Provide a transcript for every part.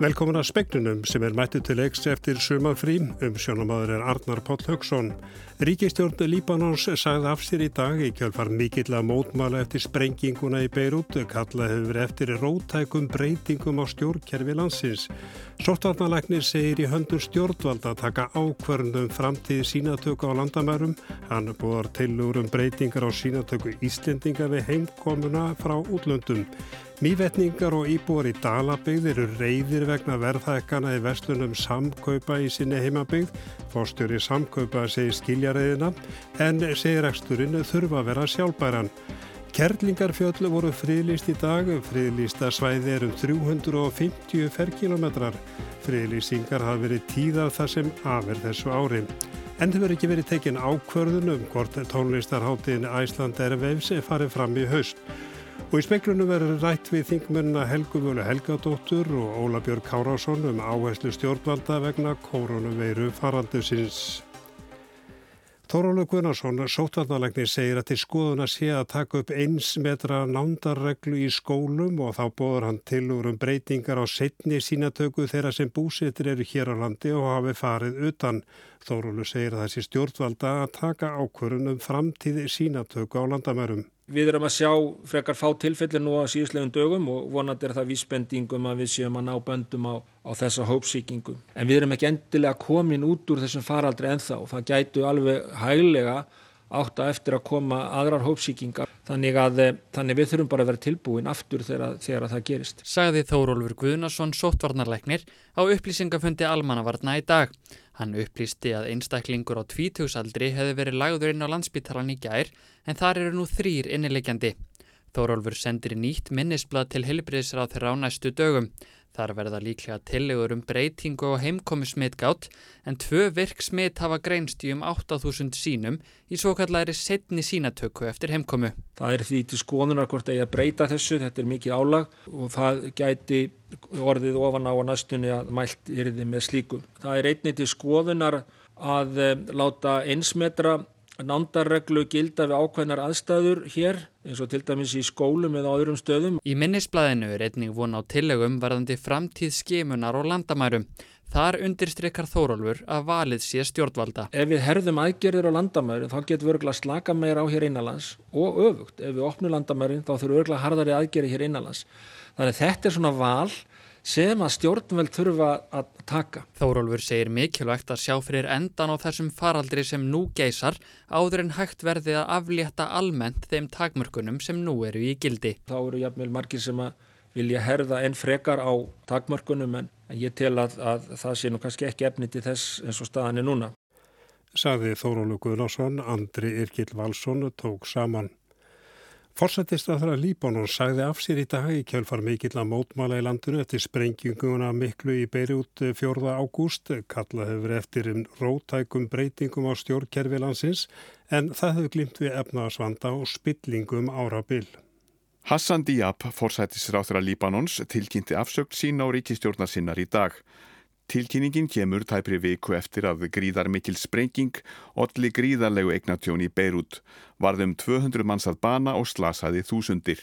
Velkomin að spegnunum sem er mættu til leiks eftir sumafrí. Um sjónamaður er Arnar Páll Högson. Ríkistjórn Líbanons sagði af sér í dag í kjálfar mikill að mótmala eftir sprenginguna í Beirut. Kallað hefur eftir rótækum breytingum á stjórnkerfi landsins. Sóttvarnalæknir segir í höndur stjórnvald að taka ákvörnum framtíð sínatöku á landamærum. Hann búar tilur um breytingar á sínatöku Íslendinga við heimkomuna frá útlöndum. Mývetningar og íbúar í Dalabygð eru reyðir vegna verðhækana í vestlunum samkaupa í sinni heimabygð. Fórstjóri samkaupa segir skiljareiðina en segir eksturinn þurfa að vera sjálfbæran. Kerlingarfjöllu voru friðlýst í dag. Friðlýsta svæði er um 350 ferkilometrar. Friðlýsingar hafa verið tíðar þar sem afer þessu ári. En þau verið ekki verið tekinn ákvörðunum hvort tónlistarháttiðin Æsland er farið fram í haust. Og í speiklunum verður rætt við þingmennina Helgu Völu Helgadóttur og Óla Björg Kárásson um áherslu stjórnvalda vegna koronaveiru faraldusins. Þórólu Gunnarsson, sótvarnalegni, segir að til skoðuna sé að taka upp eins metra nándarreglu í skólum og þá bóður hann til úr um breytingar á setni sínatöku þeirra sem búsittir eru hér á landi og hafi farið utan. Þórólu segir að þessi stjórnvalda að taka ákvörunum framtíði sínatöku á landamærum. Við erum að sjá frekar fá tilfellir nú á síðuslegum dögum og vonandi er það vísbendingum að við séum að ná böndum á, á þessa hópsíkingu. En við erum ekki endilega komin út úr þessum faraldri ennþá og það gætu alveg hæglega átta eftir að koma aðrar hópsíkingar. Þannig að þannig við þurfum bara að vera tilbúin aftur þegar, þegar það gerist. Sagði Þórólfur Guðnason, sóttvarnarleiknir, á upplýsingafundi almannavarna í dag. Hann upplýsti að einstaklingur á tvítugsaldri hefði verið lagður inn á landsbyttalan í gær en þar eru nú þrýr innilegjandi. Þórólfur sendir nýtt minnisblad til helbriðsráð þeirra á næstu dögum. Þar verða líklega tillegur um breytingu og heimkomi smittgátt en tvö virk smitt hafa greinst í um 8000 sínum í svo kallari setni sínatöku eftir heimkomu. Það er því til skoðunar hvort að breyta þessu, þetta er mikið álag og það gæti orðið ofan á að næstunni að mælt er þið með slíku. Það er einnig til skoðunar að eh, láta einsmetra nándarreglu gilda við ákveðnar aðstæður hér eins og til dæmis í skólum eða á öðrum stöðum. Í minnisblæðinu er einning von á tillegum varðandi framtíð skemunar og landamærum. Þar undirstrykkar Þórólfur að valið sé stjórnvalda. Ef við herðum aðgerðir á landamærum þá getur við örgulega slaka meira á hér innanlands og öfugt. Ef við opnum landamærum þá þurfum við örgulega hardari aðgerði hér innanlands. Þannig þetta er svona val sem að stjórnveld þurfa að taka. Þórólfur segir mikilvægt að sjá fyrir endan á þessum faraldri sem nú geysar áður en hægt verði að aflétta almennt þeim takmörkunum sem nú eru í gildi. Þá eru jafnveil margir sem að vilja herða enn frekar á takmörkunum en ég tel að, að það sé nú kannski ekki efni til þess eins og staðan er núna. Saði Þórólu Guðlásson, Andri Irkil Valsson tók saman. Forsættistaðra Líbánun sagði af sér í dag í kjölfar mikill að mótmála í landinu eftir sprenginguna miklu í Beirut 4. ágúst. Kalla hefur eftir um rótækum breytingum á stjórnkerfi landsins en það hefur glimt við efnaðsvanda og spillingum árabil. Hassan Diab, forsættisráþra Líbánons, tilkynnti afsökt sín á ríkistjórnar sinnar í dag. Tilkynningin kemur tæpri viku eftir að gríðar mikil sprenging olli gríðarlegu eignatjón í Beirut, varðum 200 manns að bana og slasaði þúsundir.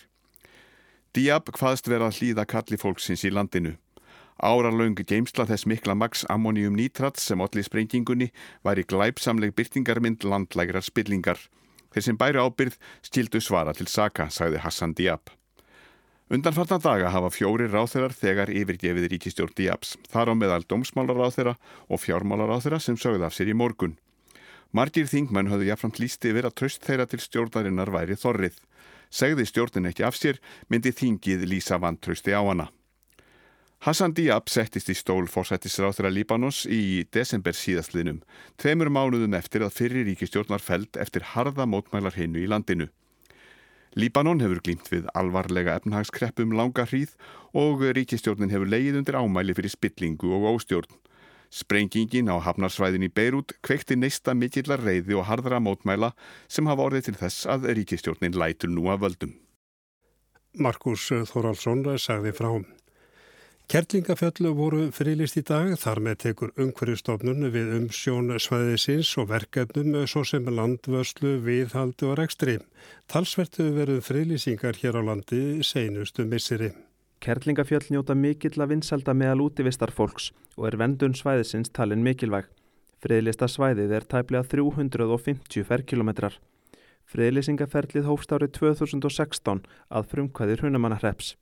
Diab hvaðst vera að hlýða kalli fólksins í landinu. Áralöng geimsla þess mikla max ammonium nitrat sem olli sprengingunni væri glæpsamleg byrtingarmynd landlægrar spillingar. Þeir sem bæri ábyrð stildu svara til Saka, sagði Hassan Diab. Undanfartan daga hafa fjóri ráþeirar þegar yfirgefið ríkistjórn Diabs, þar á meðal dómsmálaráþeira og fjármálaráþeira sem sögði af sér í morgun. Margir þingmenn höfðu jáframt lísti yfir að tröst þeirra til stjórnarinnar væri þorrið. Segði stjórnin ekki af sér, myndi þingið lýsa vantrösti á hana. Hassan Diab settist í stól fórsættisráþeira Líbanos í desember síðastlinum, tveimur mánuðum eftir að fyrir ríkistjórnar feld eftir harða mótmælar hinnu í landinu. Líbanon hefur glýmt við alvarlega efnahagskreppum langa hríð og ríkistjórnin hefur leið undir ámæli fyrir spillingu og óstjórn. Sprengingin á hafnarsvæðin í Beirut kvekti neista mikillar reyði og hardra mótmæla sem hafa orðið til þess að ríkistjórnin lætur nú að völdum. Markus Þoraldsson sagði frá. Kerlingafjöllu voru fyrirlist í dag þar með tekur umhverjastofnun við umsjón svæðisins og verkefnum svo sem landvörslu, viðhaldi og rekstri. Talsvertu veru fyrirlýsingar hér á landi seinustu missiri. Kerlingafjöll njóta mikill að vinselda meðal útivistar fólks og er vendun svæðisins talin mikilvæg. Friðlista svæðið er tæplega 350 ferkilometrar. Friðlýsingaferlið hófst árið 2016 að frumkvæðir hunamannahreps.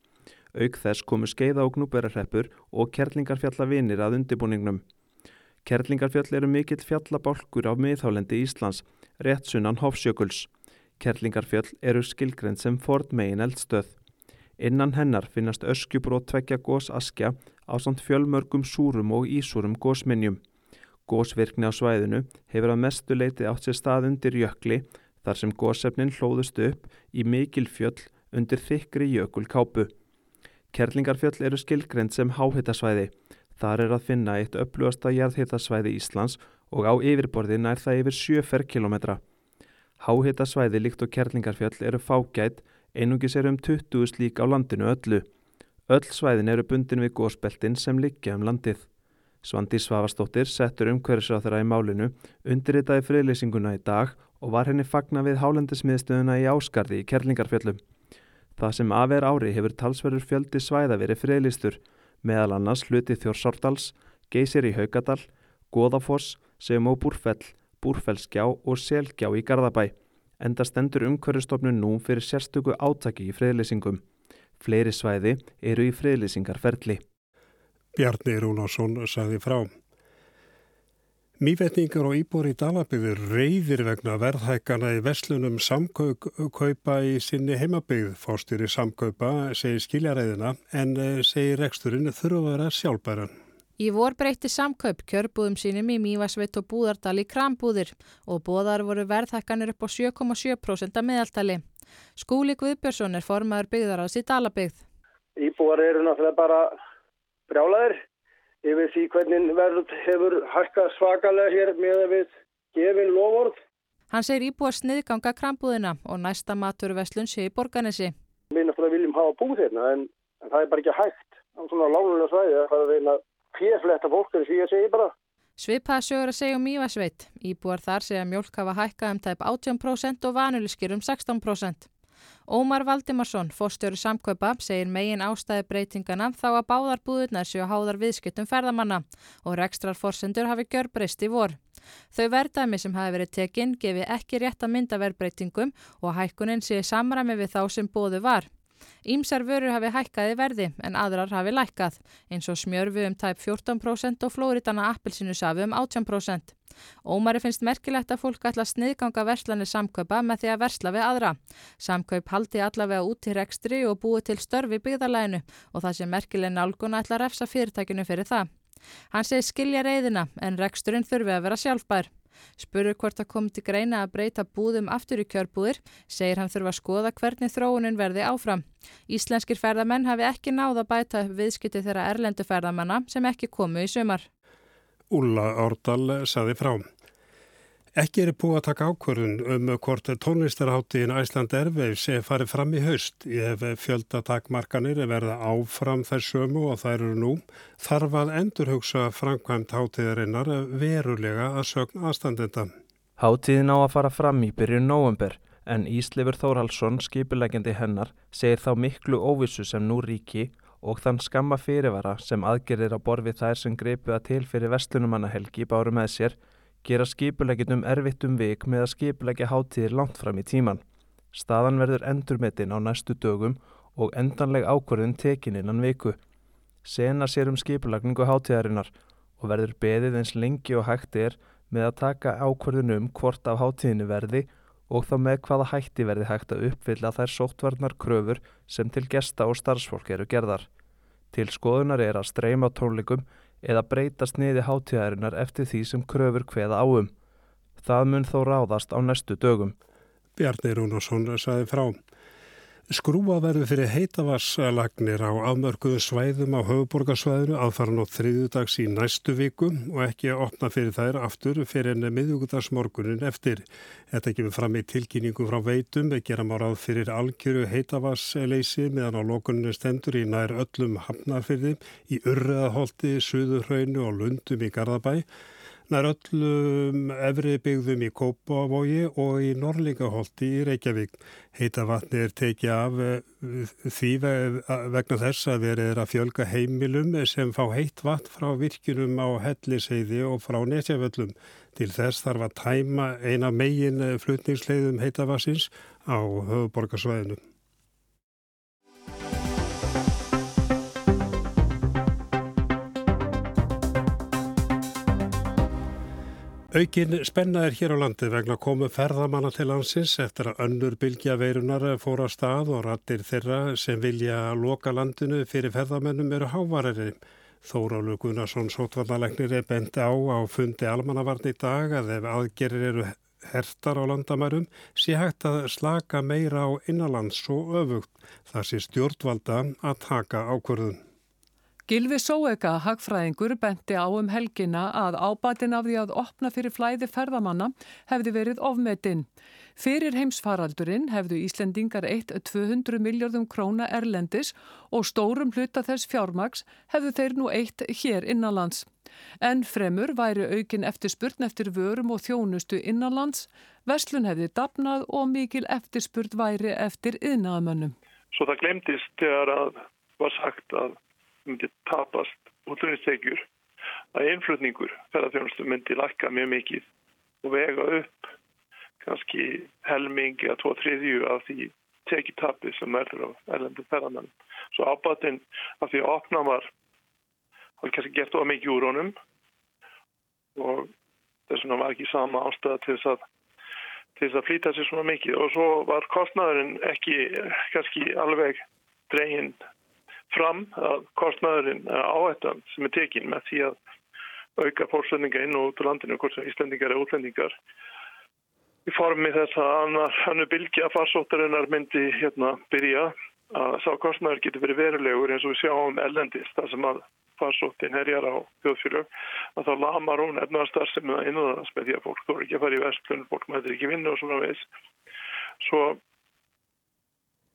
Auk þess komu skeiða og gnúberarreppur og kerlingarfjallavinir að undibúningnum. Kerlingarfjall eru mikill fjallabálkur á miðhálendi Íslands, rétt sunnan Hofsjökuls. Kerlingarfjall eru skilgrend sem Ford megin eldstöð. Innan hennar finnast öskjubrót tvekja gósaskja á samt fjölmörgum súrum og ísúrum gósminjum. Gósvirkni á svæðinu hefur að mestu leiti átt sér stað undir jökli þar sem gósefnin hlóðust upp í mikil fjöll undir þykri jökulkápu. Kerlingarfjöll eru skilgrend sem háhittasvæði. Þar er að finna eitt upplúasta jarðhittasvæði Íslands og á yfirborði nær það yfir 7 ferkilometra. Háhittasvæði líkt og Kerlingarfjöll eru fágætt Einungis er um 20 slík á landinu öllu. Öll svæðin eru bundin við gósbeltin sem liggja um landið. Svandi Svavastóttir settur umhverfisráþara í málinu, undirritaði friðlýsinguna í dag og var henni fagna við hálendismiðstöðuna í Áskarði í Kerlingarfjöllum. Það sem aðver ári hefur talsverður fjöldi svæða verið friðlýstur, meðal annars hluti Þjórsártals, Geysir í Haugadal, Goðafoss, sem og Búrfell, Búrfellsgjá og Selgjá í Garðabæ enda stendur umhverjastofnun nú fyrir sérstöku átaki í friðlýsingum. Fleiri svæði eru í friðlýsingarferli. Bjarni Rúnarsson sagði frá. Mývetningar og íbor í Dalabygður reyðir vegna verðhækana í veslunum samkaupa í sinni heimabygð. Fórstýri samkaupa segir skiljaræðina en eh, segir reksturinn þurfa að vera sjálfbæran. Í vor breytti samkaup kjörbúðum sínum í Mývasveit og Búðardal í krambúðir og bóðar voru verðhækkanir upp á 7,7% að meðaltali. Skúli Guðbjörnsson er formaður byggðaráðs í Dalabygð. Íbúar eru náttúrulega bara brjálaðir yfir því hvernig verð hefur hækkað svakalega hér með að við gefin lofórð. Hann segir íbúar sniðganga krambúðina og næsta maturveslun sé í borganesi. Við náttúrulega viljum hafa búð hérna en, en það er bara ekki hægt á svona lánulega svæði að fara að reyna férfletta fólk er því að segja bara. Svipaða sögur að segja um Mývasveit. Íbúar þar segja mjölk hafa hækkað um tæp 18% og vanuliskir um 16%. Ómar Valdimarsson, fórstjóri samkaupa, segir megin ástæði breytingana þá að báðar búðurnar séu háðar viðskiptum ferðamanna og rekstrar fórsendur hafi gjör breyst í vor. Þau verðdæmi sem hafi verið tekinn gefi ekki rétt að mynda verðbreytingum og hækkunin sé samræmi við þá sem bóðu var. Ímsar vörur hafi hækkaði verði en aðrar hafi lækkað eins og smjörfu um tæp 14% og flóritana appelsinu safi um 18%. Ómari finnst merkilegt að fólk ætla að sniðganga verslanir samkaupa með því að versla við aðra. Samkaup haldi allavega út í rekstri og búi til störfi byggðarlæginu og það sem merkileg nálgun ætla að refsa fyrirtækinu fyrir það. Hann segir skilja reyðina en reksturinn þurfi að vera sjálfbær. Spurur hvort það kom til greina að breyta búðum aftur í kjörbúðir, segir hann þurfa að skoða hvernig þróunin verði áfram. Íslenskir ferðamenn hafi ekki náð að bæta viðskipti þeirra erlendu ferðamanna sem ekki komu í sumar. Úlla Árdal saði frá. Ekki er búið að taka ákvörðun um hvort tónlistarháttíðin Æsland Erveifs er farið fram í haust. Ég hef fjöldatakmarkanir verða áfram þessum og þær eru nú. Þarf að endurhugsa framkvæmt háttíðarinnar verulega að sögna aðstandenda. Háttíðin á að fara fram í byrjun november en Íslefur Þórhalsson, skipulegjandi hennar, segir þá miklu óvissu sem nú ríki og þann skamma fyrirvara sem aðgerðir á borfi þær sem greipu að til fyrir vestlunumannahelgi báru með sér gera erfitt um vik með að skipulegja hátíðir langt fram í tíman. Staðan verður endurmetinn á næstu dögum og endanleg ákvörðun tekin innan viku. Sena sér um skipulagningu hátíðarinnar og verður beðið eins lengi og hægt er með að taka ákvörðun um hvort af hátíðinu verði og þá með hvaða hætti verði hægt að uppfylla þær sóttvarnar kröfur sem til gesta og starfsfólk eru gerðar. Til skoðunar er að streyma tónleikum eða breytast niði hátíðarinnar eftir því sem kröfur hveða áum. Það mun þó ráðast á næstu dögum. Bjarni Rúnarsson saði frá. Skrúa verður fyrir heitavasslagnir á afmörkuðu svæðum á höfuborgarsvæðinu aðfara nótt þriðudags í næstu viku og ekki að opna fyrir þær aftur fyrir enn miðugudagsmorgunin eftir. Þetta kemur fram í tilkynningu frá veitum, við gerum á ráð fyrir algjöru heitavassleysi meðan á lokuninu stendur í nær öllum hafnarfyrði, í Urraholti, Suðurhraunu og Lundum í Garðabæ nær öllum efri byggðum í Kópavogi og í Norlingaholti í Reykjavík. Heita vatni er tekið af eh, því vegna þess að þeir eru að fjölga heimilum sem fá heitt vatn frá virkunum á helliseiði og frá nesjaföllum. Til þess þarf að tæma eina megin flutningsleiðum heita vassins á höfuborgarsvæðinu. Aukin spenna er hér á landi vegna komu ferðamanna til landsins eftir að önnur bylgja veirunar fóra stað og rattir þeirra sem vilja loka landinu fyrir ferðamennum eru hávarari. Þórálu Gunnarsson sótvarnalegnir er bent á á fundi almannavarn í dag að ef aðgerir eru hertar á landamærum sé hægt að slaka meira á innanlands og öfugt þar sé stjórnvalda að taka ákvörðun. Gilvi Sóeka, hagfræðingur, benti á um helgina að ábatin af því að opna fyrir flæði ferðamanna hefði verið ofmetinn. Fyrir heimsfaraldurinn hefðu Íslendingar 1-200 miljardum króna erlendis og stórum hluta þess fjármaks hefðu þeir nú eitt hér innanlands. En fremur væri aukin eftir spurn eftir vörum og þjónustu innanlands, verslun hefði dapnað og mikil eftirspurt væri eftir yðnaðamönnum. Svo það glemtist þegar að var sagt að myndi tapast útlunnistegjur að einflutningur ferðarþjónustu myndi lakka mjög mikið og vega upp kannski helming eða tvo þriðju af því tekitapi sem verður á erlendu ferðarmenn. Svo ábatinn af því að opna var hann kannski gert of mikið úr honum og þess vegna var ekki sama ástæða til þess að til þess að flýta sér svona mikið og svo var kostnæðurinn ekki kannski alveg dreginn fram að kostnæðurinn áhættan sem er tekin með því að auka fórsendinga inn og út á landinu, hvort sem íslendingar eða útlendingar í formi þess að hannu bylgja farsóttarinnar myndi hérna byrja að sá kostnæður getur verið verulegur eins og við sjáum ellendist þar sem að farsóttin herjar á þjóðfjörug að þá lamar hún efnaðarstar sem er innanast með því að fólk þóri ekki að fara í vestlun, fólk mætir ekki vinna og svona veis svo,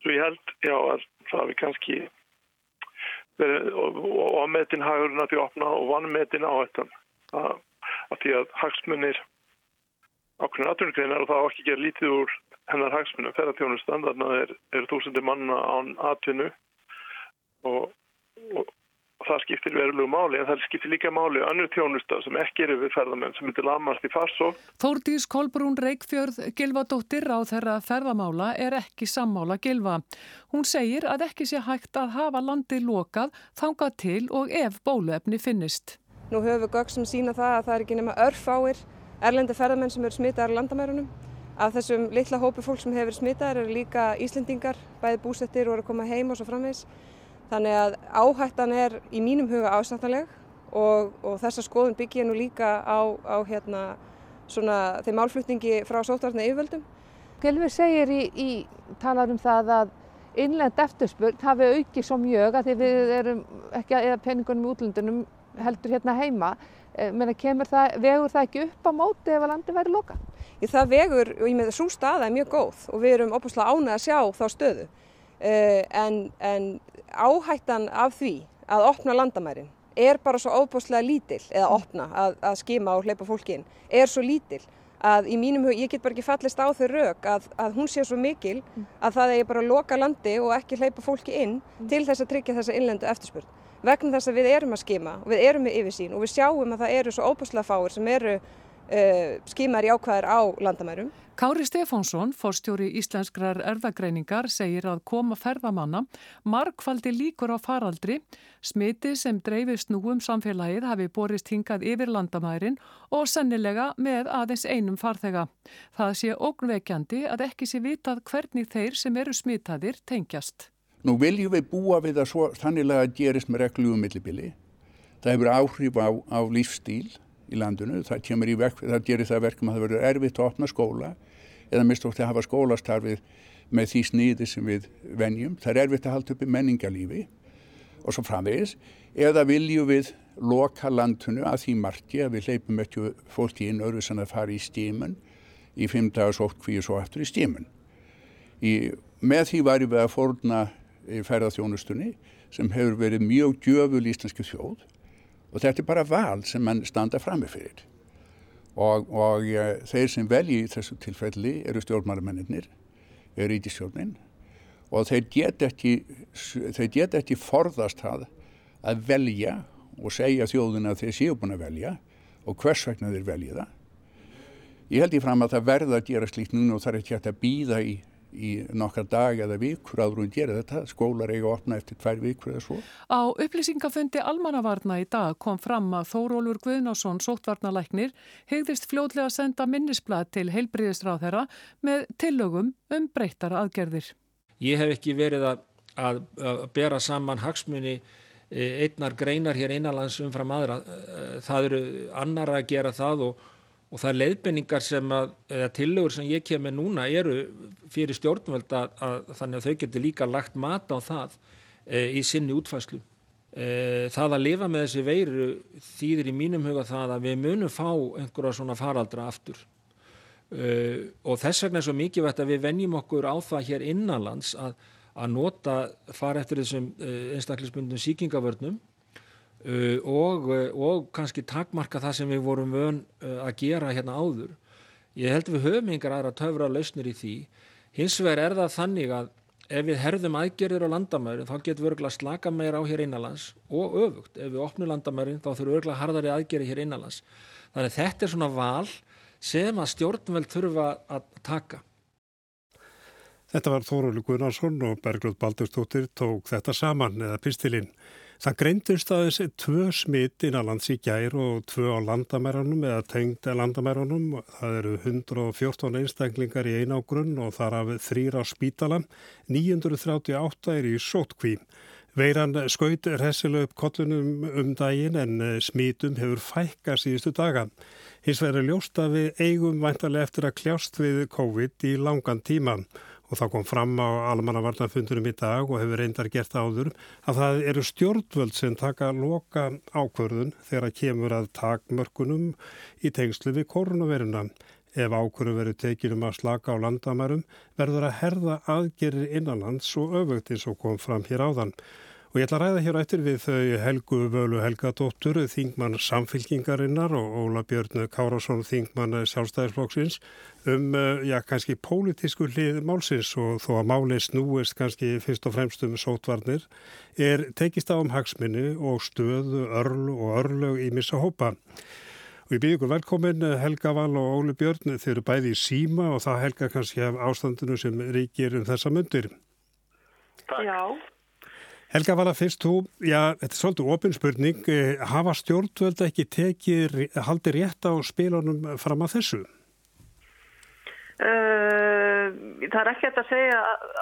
svo ég held já að það við kannski og metin hagurinn að því opna og vannmetin á þetta að, því að hagsmunir ákveðin atvinnugreinar og það á ekki gera lítið úr hennar hagsmunum. Ferðartjónustan þannig að það er, er þúsundir manna án atvinnu og og það skiptir verulegu máli en það skiptir líka máli annur tjónusta sem ekki eru við ferðamenn sem myndir lamast í farsó. Þórdís Kolbrún Reykjörð Gilvadóttir á þeirra ferðamála er ekki sammála Gilva. Hún segir að ekki sé hægt að hafa landi lokað þangað til og ef bóluefni finnist. Nú höfum við gögg sem sína það að það er ekki nema örfáir erlendi ferðamenn sem eru smitaðar landamærunum. Af þessum litla hópi fólk sem hefur smitaðar eru líka Íslendingar, bæði búsettir og eru að koma heim og svo framvegs. Þannig að áhættan er í mínum huga ásættaleg og, og þessa skoðun byggja nú líka á, á hérna, svona, þeim álflutningi frá sótvarna yfirvöldum. Gilfur segir í, í talar um það að innlend eftirspurn hafi aukið svo mjög að því við erum ekki að eða peningunum í útlöndunum heldur hérna heima. Eh, Menna, það, vegur það ekki upp á móti ef að landi væri loka? Í það vegur, og ég með það svo staða er mjög góð og við erum opuslega ánað að sjá þá stöðu. Uh, en, en áhættan af því að opna landamærin er bara svo óbúslega lítill, eða opna, að, að skima og hleypa fólki inn, er svo lítill að í mínum hug, ég get bara ekki fallist á þau rauk að, að hún sé svo mikil að það er bara að loka landi og ekki hleypa fólki inn til þess að tryggja þessa innlendu eftirspurn. Vegna þess að við erum að skima og við erum með yfirsýn og við sjáum að það eru svo óbúslega fáir sem eru skimar í ákvæðir á landamærum. Kári Stefánsson, fórstjóri Íslenskrar erðagreiningar, segir að koma ferðamanna markvaldi líkur á faraldri, smiti sem dreifist nú um samfélagið hafi borist hingað yfir landamærin og sennilega með aðeins einum farþega. Það sé ógnveikjandi að ekki sé vitað hvernig þeir sem eru smitaðir tengjast. Nú viljum við búa við að svo þannilega gerist með reglugum millibili. Það hefur áhrif á, á lífstíl í landinu. Það, verk, það gerir það verkum að það verður erfitt að opna skóla eða mistótt að hafa skólastarfið með því sníði sem við venjum. Það er erfitt að halda upp í menningarlífi og svo framvegis. Eða viljum við loka landinu að því margi að við leipum ekki fólki inn öðru sem að fara í stímun í fimm dagar sótt kvíu svo aftur í stímun. Í, með því varum við að forna ferðarþjónustunni sem hefur verið mjög djöful íslenski þjóð og þetta er bara val sem mann standa framifyrir og, og uh, þeir sem velji í þessu tilfelli eru stjórnmálumennir, eru ítistjórnin og þeir get ekki, þeir get ekki forðast það að velja og segja þjóðuna að þeir séu búin að velja og hvers vegna þeir velja það. Ég held í fram að það verða að gera slíkt núna og það er ekki hægt að býða í í nokkar dag eða vikur áður hún gera þetta, skólar eiga að opna eftir tvær vikur eða svo. Á upplýsingafundi almannavarna í dag kom fram að Þórólur Guðnásson, sóttvarnalæknir, hegðist fljóðlega að senda minnisblad til heilbriðistráð þeirra með tillögum um breyttar aðgerðir. Ég hef ekki verið að, að, að bera saman hagsmunni e, einnar greinar hér einanlands umfram aðra. E, það eru annar að gera það og og það er leiðbenningar sem að, eða tillögur sem ég kem með núna eru fyrir stjórnvöld að, að þannig að þau getur líka lagt mat á það e, í sinni útfæslu. E, það að lifa með þessi veiru þýðir í mínum huga það að við munum fá einhverja svona faraldra aftur e, og þess vegna er svo mikið vett að við venjum okkur á það hér innanlands að, að nota fara eftir þessum e, einstaklisbundum síkingavörnum og, uh, og kannski takmarka það sem við vorum vön uh, að gera hérna áður. Ég held við höfum yngar aðra töfra lausnir í því. Hins vegar er það þannig að ef við herðum aðgerðir á landamærin þá getum við örgulega slaka meira á hér innanlands og öfugt. Ef við opnum landamærin þá þurfum við örgulega harðari aðgerði hér innanlands. Þannig þetta er svona val sem að stjórnveld þurfa að taka. Þetta var Þóróli Gunnarsson og Bergljóð Baldurstóttir tók þetta saman eða pistilinn. Það greindist aðeins tvö smitt innanlands í gær og tvö á landamærunum eða tengd landamærunum. Það eru 114 einstaklingar í einágrunn og þar af þrýra á spítala. 938 er í sótkví. Veiran skaut resilu upp kollunum um daginn en smitum hefur fækka síðustu daga. Hins er ljóst að við eigum vantarlega eftir að kljást við COVID í langan tíman og þá kom fram á almannavarnafundunum í dag og hefur reyndar gert áður að það eru stjórnvöld sem taka loka ákvörðun þegar kemur að takmörkunum í tengslu við koronaviruna. Ef ákvörðun verður tekinum að slaka á landamærum verður að herða aðgerir innanlands og öfugt eins og kom fram hér áðan. Og ég ætla að ræða hér eftir við þau Helgu Völu Helgadóttur, Þingmann Samfylkingarinnar og Óla Björn Kárásson, Þingmann Sjálfstæðisflokksins um, eh, já, kannski pólitísku hlið málsins og þó að máli snúist kannski fyrst og fremst um sótvarnir, er tekist á um hagsminni og stöðu, örl og örlög í missa hópa. Og ég byrju ykkur velkomin Helga Val og Óli Björn, þeir eru bæði í síma og það helga kannski af ástandinu sem ríkir um þessa myndir. Takk. Já. Helga Vala, fyrst þú, já, þetta er svolítið ofinspurning, eh, hafa stjórnvöld ekki tekið, haldi rétt á spilunum fram að þessu? Uh, það er ekki að segja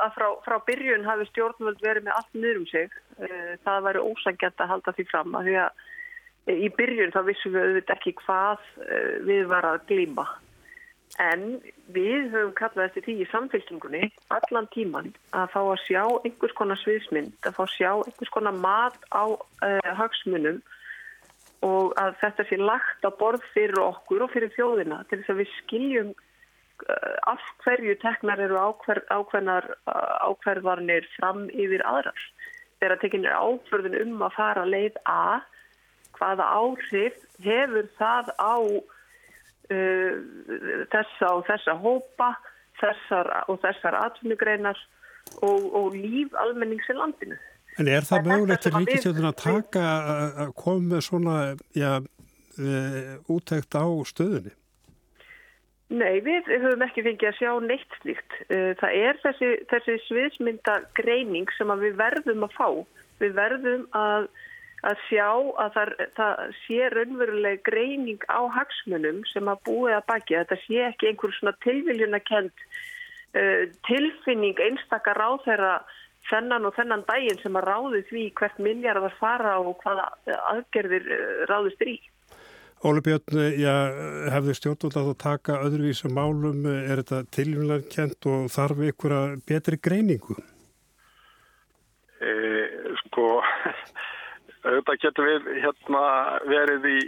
að frá, frá byrjun hafi stjórnvöld verið með allt niður um sig. Uh, það væri ósangjant að halda því fram að því að í byrjun þá vissum við auðvitað ekki hvað uh, við var að glýma. En við höfum kallað eftir því í samfélkingunni allan tíman að fá að sjá einhvers konar sviðsmynd, að fá að sjá einhvers konar mat á uh, hagsmunum og að þetta sé lagt á borð fyrir okkur og fyrir þjóðina til þess að við skiljum uh, af hverju teknar eru ákver, ákveðnar uh, ákverðvarnir fram yfir aðrar. Þegar tekinir ákverðin um að fara leið að hvaða áhrif hefur það á uh, þessa og þessa hópa þessar og þessar atvinnugreinar og, og líf almennings í landinu. En er það mögulegt til ríkistjóðin að taka að koma með svona ja, uh, útækt á stöðunni? Nei, við höfum ekki fengið að sjá neitt slíkt. Uh, það er þessi, þessi sviðsmynda greining sem við verðum að fá. Við verðum að að sjá að það, það sé raunveruleg greining á hagsmunum sem að búið að baki. Þetta sé ekki einhver svona tilviljunarkend uh, tilfinning einstakar ráð þeirra þennan og þennan daginn sem að ráði því hvert miljard var fara og hvaða aðgerðir uh, ráðist er í. Óli Björn, já, hefði stjórnvöld að taka öðruvísum málum, er þetta tilviljunarkend og þarf að betri greiningu? E, sko auðvitað getur við hérna verið í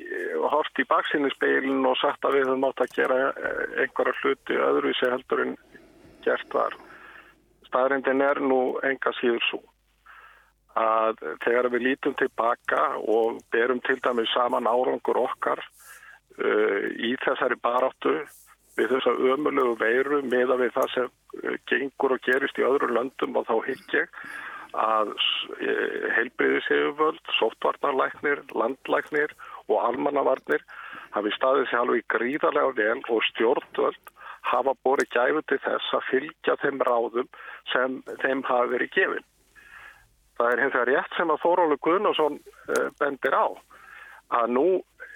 hort í baksinnispeilin og sagt að við höfum átt að gera eh, einhverja hluti öðruvísi heldur en gert var. Staðrindin er nú enga síður svo að þegar við lítum tilbaka og berum til dæmis saman árangur okkar uh, í þessari baráttu við þessa ömulegu veiru meða við það sem uh, gengur og gerist í öðru löndum og þá higg ég að uh, heilbriðiseguvöld, sóttvarnarlæknir, landlæknir og almannavarnir hafi staðið sér alveg gríðarlega vel og stjórnvöld hafa borið gæfu til þess að fylgja þeim ráðum sem þeim hafi verið gefin. Það er hins vegar rétt sem að Þórólu Guðnarsson uh, bendir á að nú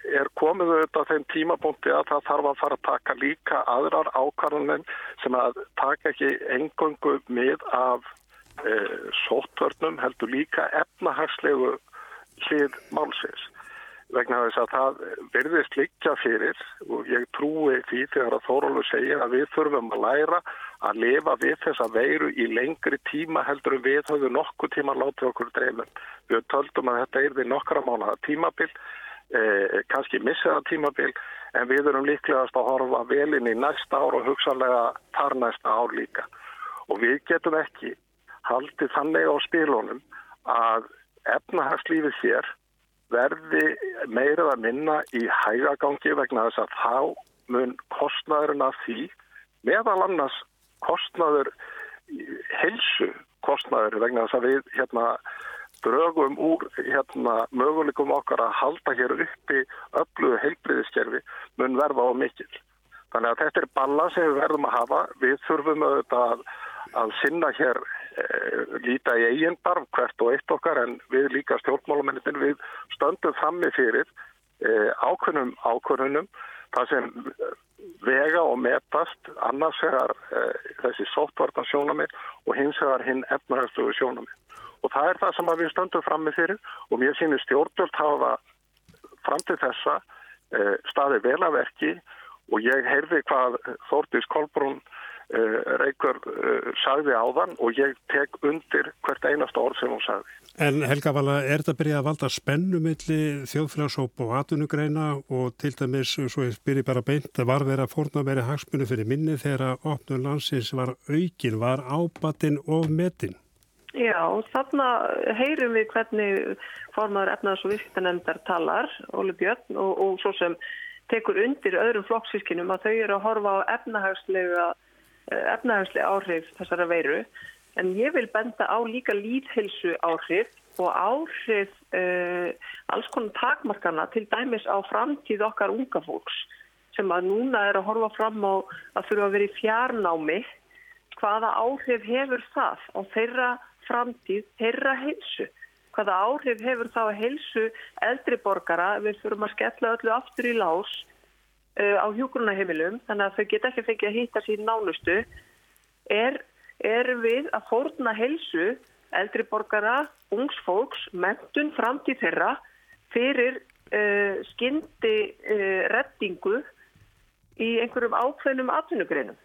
er komið auðvitað þeim tímapunkti að það þarf að fara að taka líka aðrar ákvarðaninn sem að taka ekki engöngu mið af e, sótvörnum heldur líka efnahagslegu hlið málsins vegna þess að það verðist líka fyrir og ég trúi því þegar að Þórólu segir að við þurfum að læra að lifa við þessa veiru í lengri tíma heldur við höfum nokkuð tíma látið okkur dreifum. Við töldum að þetta er við nokkra mánuða tímabill eh, kannski missa það tímabil en við erum líklegast að horfa velinn í næsta ár og hugsanlega þar næsta ár líka og við getum ekki haldið þannig á spilunum að efnahagslífið hér verði meirað að minna í hægagangi vegna þess að þá mun kostnaðurinn af því meðal annars kostnaður helsu kostnaður vegna þess að við hérna drögum úr hérna, möguleikum okkar að halda hér uppi ölluðu heilbriðiskerfi mun verða á mikil. Þannig að þetta er balla sem við verðum að hafa. Við þurfum auðvitað að, að sinna hér líta í eigin barf hvert og eitt okkar en við líka stjórnmálumennin við stöndum frammi fyrir e, ákvönum ákvönunum það sem vega og metast annars vegar e, þessi sóttvartan sjónamið og hins vegar hinn efnarhægstuðu sjónamið og það er það sem við stöndum fram með fyrir og mér sínir stjórnvöld hafa fram til þessa eh, staði velaverki og ég heyrði hvað Þórtís Kolbrún eh, Reykjör eh, sagði áðan og ég tek undir hvert einast orð sem hún sagði. En Helga Vala, er þetta byrjað að valda spennumilli þjóðfélagsóp og atvinnugreina og til dæmis, svo ég byrji bara beint, var verið að forna verið hagsmunni fyrir minni þegar opnum landsins var aukin, var ábatinn og metinn? Já, þarna heyrum við hvernig formadur efnaðs og viðskiptanemndar talar, Óli Björn, og, og svo sem tekur undir öðrum flokksískinum að þau eru að horfa á efnahagslega, eh, efnahagslega áhrif þessara veiru. En ég vil benda á líka líðhilsu áhrif og áhrif uh, alls konar takmarkana til dæmis á framtíð okkar unga fólks sem að núna er að horfa fram á að þurfa að vera í fjarnámi. Hvaða áhrif hefur það á þeirra framtíð þeirra heilsu. Hvaða áhrif hefur þá heilsu eldri borgara við fyrir að skella öllu aftur í lás á hjúgrunaheimilum þannig að þau geta ekki fengið að hýtta sín nánustu er, er við að fórna heilsu eldri borgara, ungs fólks, mentun framtíð þeirra fyrir uh, skyndi uh, reddingu í einhverjum ákveðnum atvinnugreinum.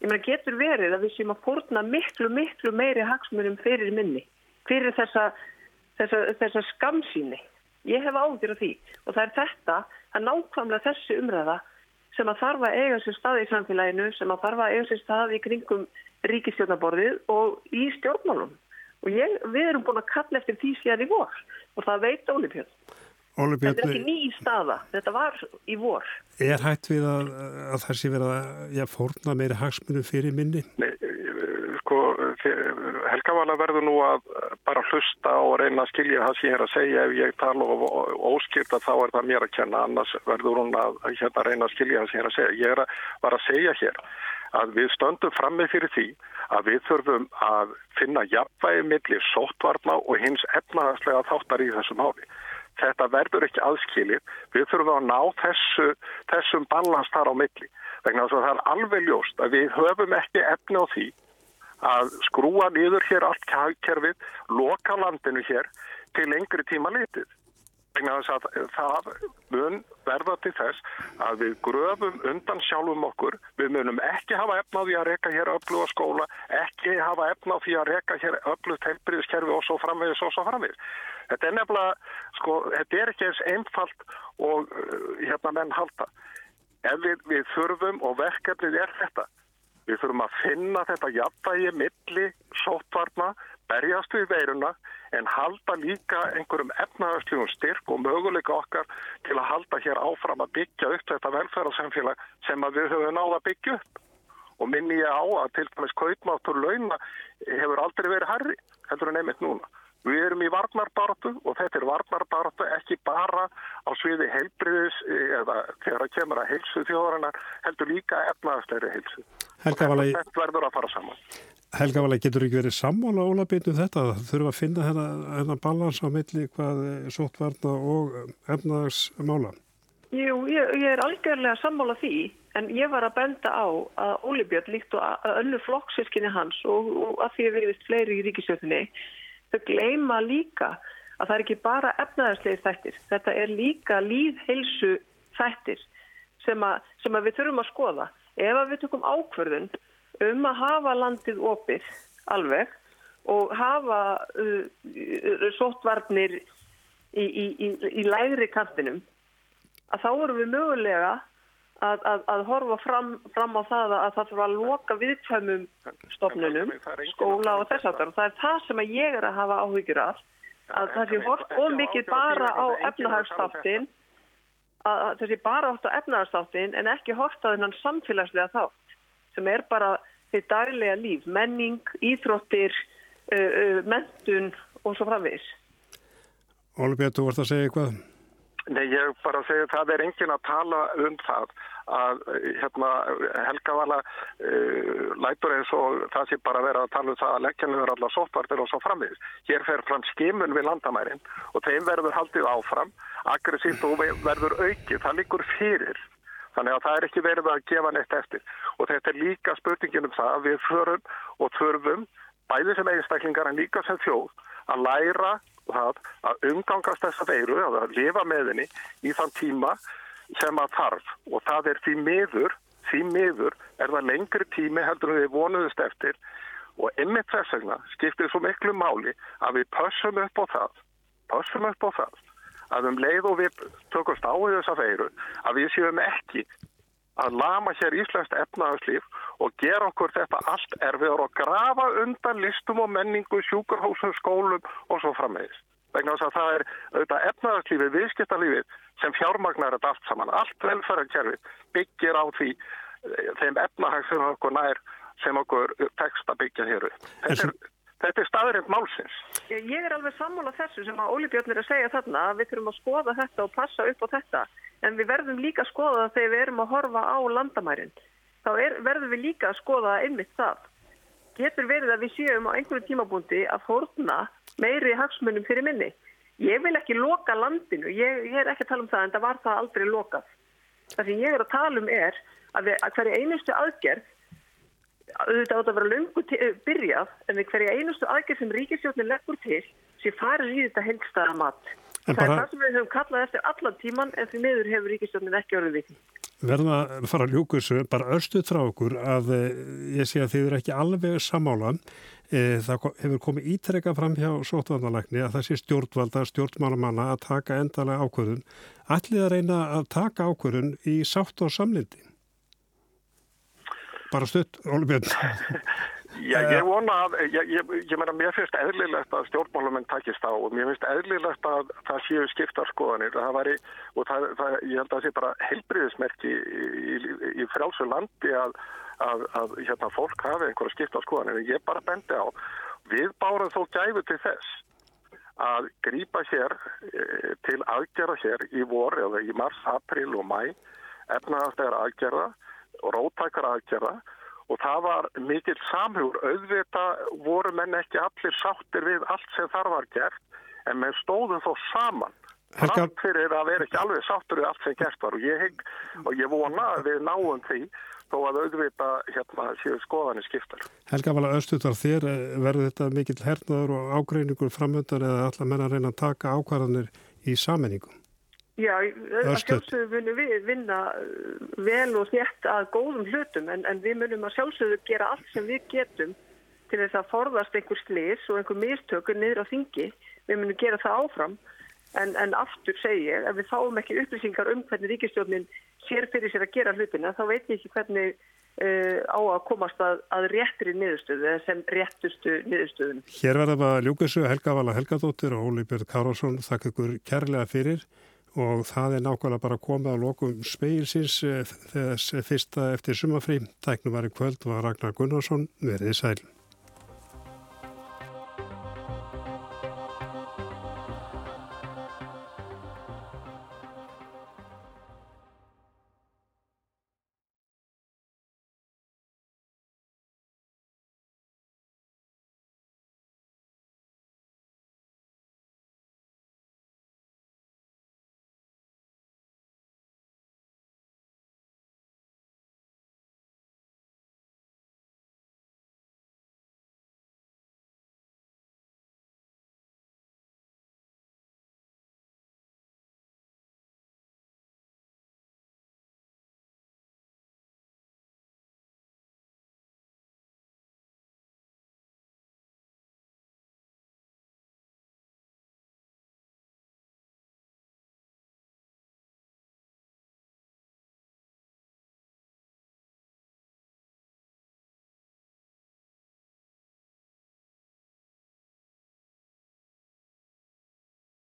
Ég meina getur verið að við séum að fórna miklu, miklu meiri hagsmunum fyrir minni, fyrir þessa, þessa, þessa skamsíni. Ég hef ágjör af því og það er þetta að nákvæmlega þessi umræða sem að þarf að eiga sér stað í samfélaginu, sem að þarf að eiga sér stað í kringum ríkistjórnaborðið og í stjórnmálum. Og ég, við erum búin að kalla eftir því síðan í vor og það veit Ólipjörn. Þetta er ekki ný staða, þetta var í vor. Er hægt við að, að það sé verið að ja, fórna meiri hagsmunum fyrir minni? Nei, sko, Helga Vala verður nú að bara hlusta og reyna að skilja það sem ég er að segja ef ég tala og óskýrta þá er það mér að kenna, annars verður hún að hérna, reyna að skilja það sem ég er að segja. Ég er að, var að segja hér að við stöndum frammi fyrir því að við þurfum að finna jafnvægi millir sóttvarna og hins efnaðarslega þáttar í þessum háli. Þetta verður ekki aðskilið. Við þurfum að ná þessu, þessum balans þar á milli. Þess að það er alveg ljóst að við höfum ekki efni á því að skrúa niður hér allt kæðkerfið, loka landinu hér til lengri tíma litið. Að það mun verða til þess að við gröfum undan sjálfum okkur. Við munum ekki hafa efna á því að reyka hér öllu á skóla, ekki hafa efna á því að reyka hér öllu teilbriðskerfi og svo framvegis og svo framvegis. Þetta er nefnilega, sko, þetta er ekki eins einfalt og uh, hérna menn halda. Ef við, við þurfum og verkefnið er þetta, við þurfum að finna þetta jafnvægi milli sóttvarna, berjast við veiruna en halda líka einhverjum efnaðarslífum styrk og möguleika okkar til að halda hér áfram að byggja upp þetta velferðarsamfélag sem við höfum náða að byggja upp. Og minni ég á að til dæmis kaupmáttur launa hefur aldrei verið herri, heldur en einmitt núna. Við erum í varnarbartu og þetta er varnarbartu ekki bara á sviði heilbriðis eða þegar það kemur að heilsu þjóðarinnar heldur líka efnaðastæri heilsu. Helga og þetta, verður að fara saman. Helga Valai, getur ekki verið sammála ólabitnum um þetta? Þurfa að finna hennar balans á milli hvað sótvarna og efnaðarsmála? Jú, ég, ég er algjörlega sammála því en ég var að benda á að Óli Björn líkt og önnu flokksirkinni hans og, og að því að við vist fleiri í ríkisjöfni gleima líka að það er ekki bara efnaðarslegir þættir. Þetta er líka líðheilsu þættir sem, a, sem að við þurfum að skoða. Ef að við tökum ákverðun um að hafa landið opið alveg og hafa uh, sótvarnir í, í, í, í lægri kantinum að þá erum við mögulega að, að, að horfa fram, fram á það að það þurfa að loka viðkvæmum stofnunum, skóla og þess aftar og það er það sem ég er að hafa áhyggjur af að það sé hort og mikið bara á efnahagstáttin að það sé bara hort á efnahagstáttin en ekki hort á þennan samfélagslega þátt sem er bara því daglega líf, menning, íþróttir, uh, uh, mentun og svo framvis. Óli Björn, þú vart að segja eitthvað? Nei, ég bara segja það er engin að tala um það að hérna, Helga Vala uh, lætur eins og það sé bara verið að tala um það að leggjanum er allar sóttvartir og svo framvið. Hér fer fram skimun við landamærin og þeim verður haldið áfram, aggressíft og verður aukið, það líkur fyrir. Þannig að það er ekki verið að gefa neitt eftir og þetta er líka spurningin um það að við förum og þurfum bæði sem einstaklingar en líka sem þjóð að læra það að umgangast þessa veiru, að lifa með henni í þann tíma sem að þarf. Og það er því miður, því miður er það lengri tími heldur en við vonuðust eftir. Og einmitt þess vegna skiptir svo miklu máli að við pössum upp á það, pössum upp á það að um leið og við tökumst á þessa veiru að við séum ekki að lama hér Íslands efnaðarslíf og gera okkur þetta allt erfiður og grafa undan listum og menningu, sjúkurhósum, skólum og svo frammeðis. Vegna þess að það er auðvitað efnaðarslífið, viðskiptarlífið sem fjármagnar þetta allt saman. Allt velferðarkerfið byggir á því eh, þeim efnahag sem okkur nær sem okkur tekst að byggja hér upp. Þetta er, þetta er staðrind málsins. Ég er alveg sammála þessu sem að Óli Björn er að segja þarna að við þurfum að skoða þetta og passa upp á þetta en við verðum líka að skoða það þegar við erum að horfa á landamærin. Þá er, verðum við líka að skoða einmitt það. Getur verið að við séum á einhverju tímabúndi að fórna meiri hagsmunum fyrir minni. Ég vil ekki loka landinu, ég, ég er ekki að tala um það en það var það aldrei lokað. Það sem ég er að tala um er að, við, að hverja einustu aðgerð, auðvitað átt að vera lungu byrjað, en við hverja einustu aðgerð sem ríkisjónin leggur til sé farið í þetta helgstæða mat. En það bara, er það sem við höfum kallað eftir allan tíman en því miður hefur ríkistjónin ekki orðið við. Verða að fara að ljúka þessu bara örstuð frá okkur að eh, ég sé að þið eru ekki alveg samála. Eh, það hefur komið ítrekka fram hjá sótvarnalækni að sé stjórnvalda, stjórnmálamanna að taka endalega ákvörðun. Ætlið að reyna að taka ákvörðun í sátt og samlindi? Bara stutt, Óli Björn. Já, ég vona að, ég, ég, ég meina, mér finnst eðlilegt að stjórnmálumenn takist á og mér finnst eðlilegt að það séu skiptarskoðanir. Það væri, og það, það, ég held að það sé bara heilbriðismerki í, í, í frjálsu landi að, að, að hérna, fólk hafi einhverja skiptarskoðanir. Ég bara bendi á, við bárum þó gæfu til þess að grýpa hér e, til aðgerða hér í vor eða í mars, april og mæ, efnaðarstegar aðgerða og róttakar aðgerða og það var mikill samhugur auðvita voru menn ekki allir sáttir við allt sem þar var gert en menn stóðum þó saman samt fyrir að vera ekki alveg sáttur við allt sem gert var og ég, hef, og ég vona að við náum því þó að auðvita hérna séu skoðanir skiptar. Helga vala Östuðar þér eh, verður þetta mikill hernaður og ágreiningur framöndar eða allar menn að reyna að taka ákvarðanir í samenningum? Já, að sjálfsögðu munum við vinna uh, vel og þétt að góðum hlutum en, en við munum að sjálfsögðu gera allt sem við getum til þess að forðast einhver slis og einhver mistökur niður á þingi. Við munum gera það áfram en, en aftur segi ég að við fáum ekki upplýsingar um hvernig ríkistjónin sér fyrir sér að gera hlutina þá veit ég ekki hvernig uh, á að komast að, að réttri niðurstöðu sem réttustu niðurstöðun. Hér verðum að ljúka þessu Helga Vala Helgadóttir og Óli Björn Kárásson þakka ykkur kærlega fyrir og það er nákvæmlega bara koma að lokum speilsins þess fyrsta eftir sumafrí. Tæknum var í kvöld var Ragnar Gunnarsson verið sæl.